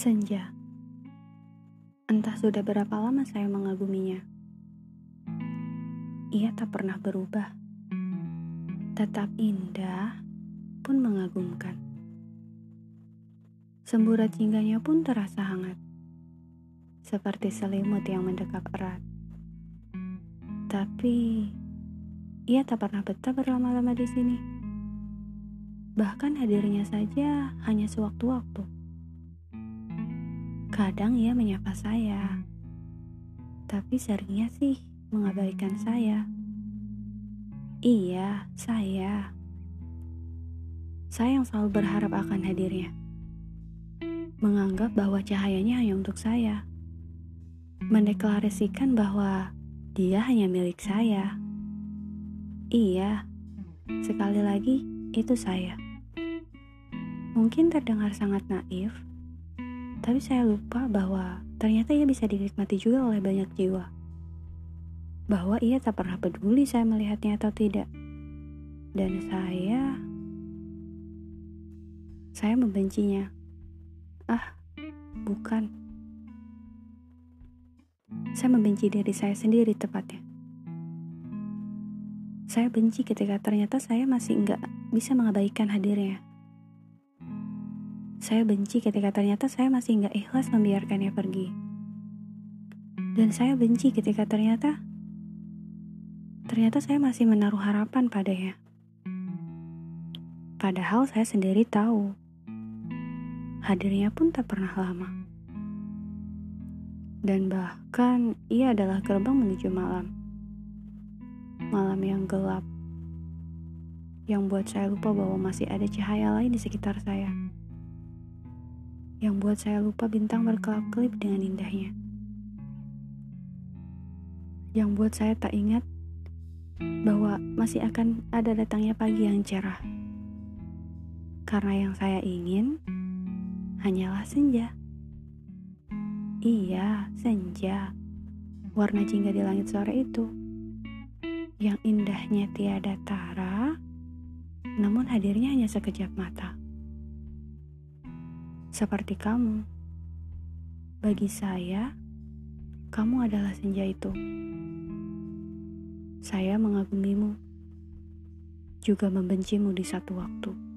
Senja. Entah sudah berapa lama saya mengaguminya. Ia tak pernah berubah. Tetap indah pun mengagumkan. Semburat cingganya pun terasa hangat. Seperti selimut yang mendekap erat. Tapi ia tak pernah betah berlama-lama di sini. Bahkan hadirnya saja hanya sewaktu-waktu. Kadang ia menyapa saya, tapi seringnya sih mengabaikan saya. Iya, saya. Saya yang selalu berharap akan hadirnya. Menganggap bahwa cahayanya hanya untuk saya. Mendeklarasikan bahwa dia hanya milik saya. Iya, sekali lagi itu saya. Mungkin terdengar sangat naif, tapi saya lupa bahwa ternyata ia bisa dinikmati juga oleh banyak jiwa. Bahwa ia tak pernah peduli saya melihatnya atau tidak. Dan saya... Saya membencinya. Ah, bukan. Saya membenci diri saya sendiri tepatnya. Saya benci ketika ternyata saya masih nggak bisa mengabaikan hadirnya. Saya benci ketika ternyata saya masih nggak ikhlas membiarkannya pergi. Dan saya benci ketika ternyata ternyata saya masih menaruh harapan padanya. Padahal saya sendiri tahu hadirnya pun tak pernah lama. Dan bahkan ia adalah gerbang menuju malam malam yang gelap yang buat saya lupa bahwa masih ada cahaya lain di sekitar saya. Yang buat saya lupa bintang berkelap-kelip dengan indahnya. Yang buat saya tak ingat bahwa masih akan ada datangnya pagi yang cerah. Karena yang saya ingin hanyalah senja. Iya, senja. Warna jingga di langit sore itu yang indahnya tiada tara, namun hadirnya hanya sekejap mata. Seperti kamu, bagi saya, kamu adalah senja itu. Saya mengagumimu, juga membencimu di satu waktu.